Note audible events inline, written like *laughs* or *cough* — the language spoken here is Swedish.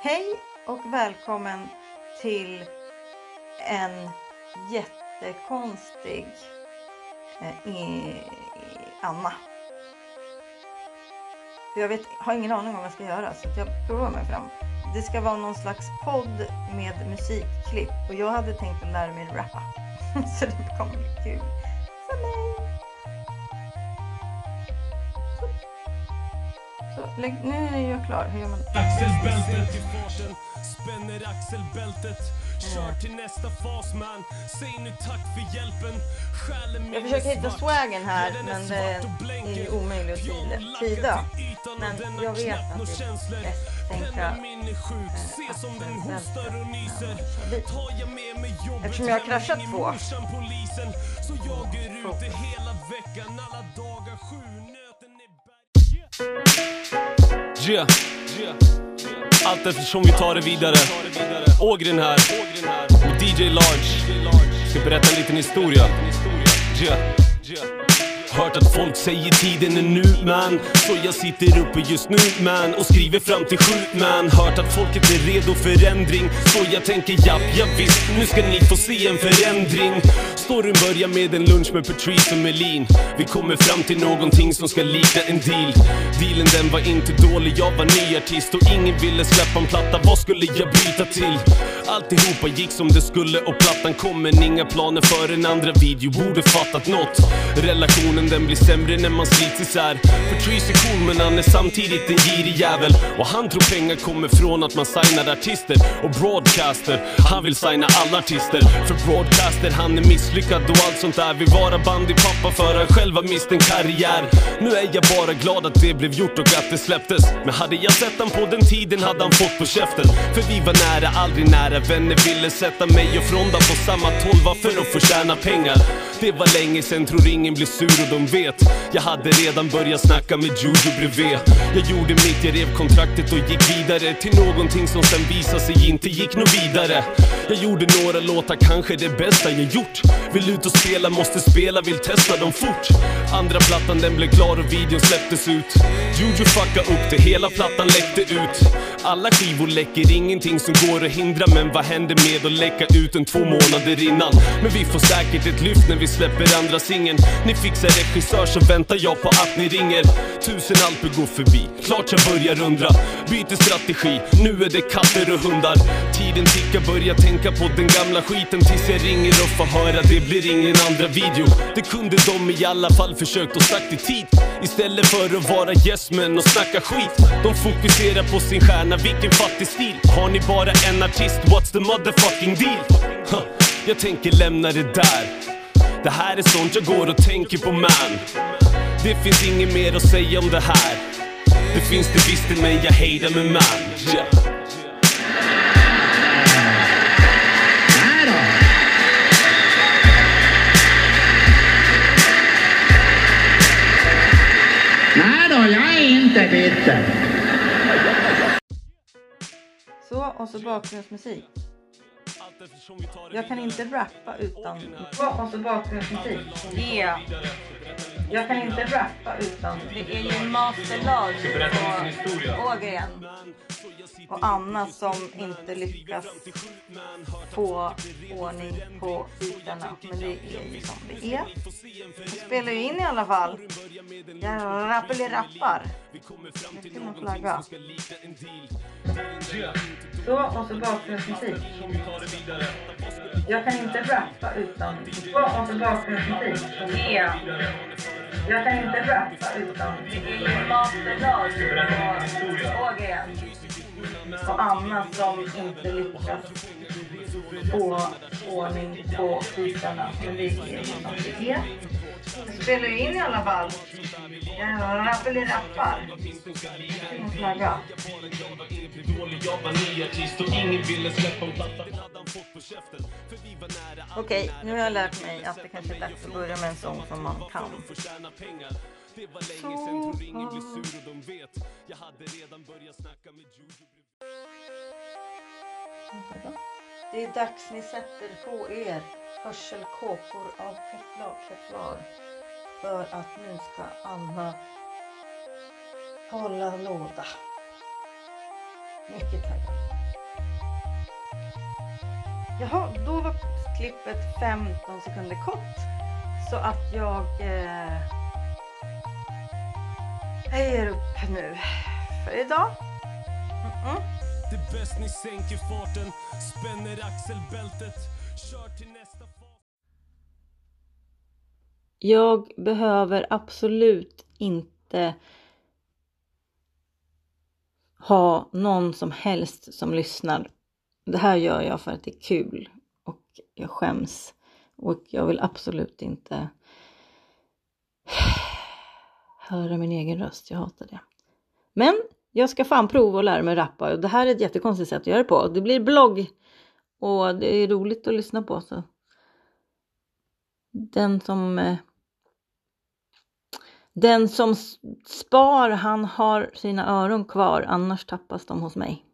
Hej och välkommen till en jättekonstig eh, Anna. För jag vet, har ingen aning om vad jag ska göra så jag provar mig fram. Det ska vara någon slags podd med musikklipp och jag hade tänkt att lära mig rappa. *laughs* så det kommer bli kul lägg, nu är jag klar. Hur gör man? Axelbältet i farten, spänner axelbältet. Kör till nästa fas man, säg nu tack för hjälpen. Jag försöker hitta svart. swaggen här, men det är ju omöjligt att tyda- Men jag vet att det är tänka, eh, Eftersom jag har kraschat två. Så jag är ute hela veckan, alla dagar sju Yeah. Allt eftersom vi tar det vidare. Ågren här. Och DJ Large. Ska berätta en liten historia. Yeah. Hört att folk säger tiden är nu man. Så jag sitter uppe just nu man Och skriver fram till sju man. Hört att folket är redo för ändring. Så jag tänker japp, ja, visst Nu ska ni få se en förändring. Storyn börjar med en lunch med Patrice och Melin. Vi kommer fram till någonting som ska likna en deal. Dealen den var inte dålig, jag var ny artist Och ingen ville släppa en platta, vad skulle jag byta till? Alltihopa gick som det skulle och plattan kom men inga planer för en andra video. Borde fattat något. Relationen den blir sämre när man slits isär. Patrice är cool men han är samtidigt en girig jävel. Och han tror pengar kommer från att man signar artister Och broadcaster, han vill signa alla artister. För broadcaster han är misslyckad och allt sånt där. Vill vara bandypappa för han själv har mist en karriär. Nu är jag bara glad att det blev gjort och att det släpptes. Men hade jag sett han på den tiden hade han fått på käften. För vi var nära, aldrig nära Vänner ville sätta mig och Fronda på samma tolva för att få tjäna pengar? Det var länge sen, tror ingen blir sur och de vet. Jag hade redan börjat snacka med Juju bredvid. Jag gjorde mitt, jag rev kontraktet och gick vidare Till någonting som sen visade sig inte gick nå vidare. Jag gjorde några låtar, kanske det bästa jag gjort. Vill ut och spela, måste spela, vill testa dem fort. Andra plattan den blev klar och videon släpptes ut. Juju fucka upp det, hela plattan läckte ut. Alla skivor läcker, ingenting som går att hindra Men vad händer med att läcka ut en två månader innan? Men vi får säkert ett lyft när vi släpper andra singeln. Ni fixar regissör så väntar jag på att ni ringer. Tusen alper går förbi, klart jag börjar undra. Byter strategi, nu är det katter och hundar. Tiden tickar, börjar tänka på den gamla skiten. Tills jag ringer och får höra det blir ingen andra video. Det kunde de i alla fall försökt och sagt i tid. Istället för att vara yes men och snacka skit. De fokuserar på sin stjärna, vilken fattig stil. Har ni bara en artist, what's the motherfucking deal? Huh. Jag tänker lämna det där. Det här är sånt jag går och tänker på man Det finns inget mer att säga om det här Det finns det visst men jag hejdar med man yeah. Inte bitter. Så, och så bakgrundsmusik. Jag kan inte rappa utan... Och så bakgrundsmusik. Yeah. Jag kan inte rappa utan... Det är ju Master och Ågren och Anna som inte lyckas få ordning på bitarna. Men det är ju som det är. Jag spelar ju in i alla fall. Jag rappelirappar. Nu ska man flagga. Så, och så bakgrundsmusik. Jag kan inte rappa utan... Så, och så bakgrundsmusik. Yeah. Jag kan inte rappa utan... Det är ju Master och Ågren och annat som inte lyckas få ordning på bitarna. Men det är ju som det är. Jag spelar ju in i alla fall. Jag rappar Jag ska nog flagga. Okej, nu har jag lärt mig att det kanske är dags att börja med en sång som man kan. Det är dags ni sätter på er hörselkåpor av kevlar. För att nu ska Anna hålla låda. Mycket taggad. Jaha, då var klippet 15 sekunder kort. Så att jag... Eh, upp nu för idag. Mm -mm. Det är bäst ni sänker farten, spänner axelbältet, kör till nästa fas. Jag behöver absolut inte ha någon som helst som lyssnar. Det här gör jag för att det är kul och jag skäms och jag vill absolut inte *sighs* höra min egen röst. Jag hatar det. Men jag ska fan prova och lära mig rappa och det här är ett jättekonstigt sätt att göra det på. Det blir blogg och det är roligt att lyssna på. Så. Den som eh, den som spar han har sina öron kvar annars tappas de hos mig.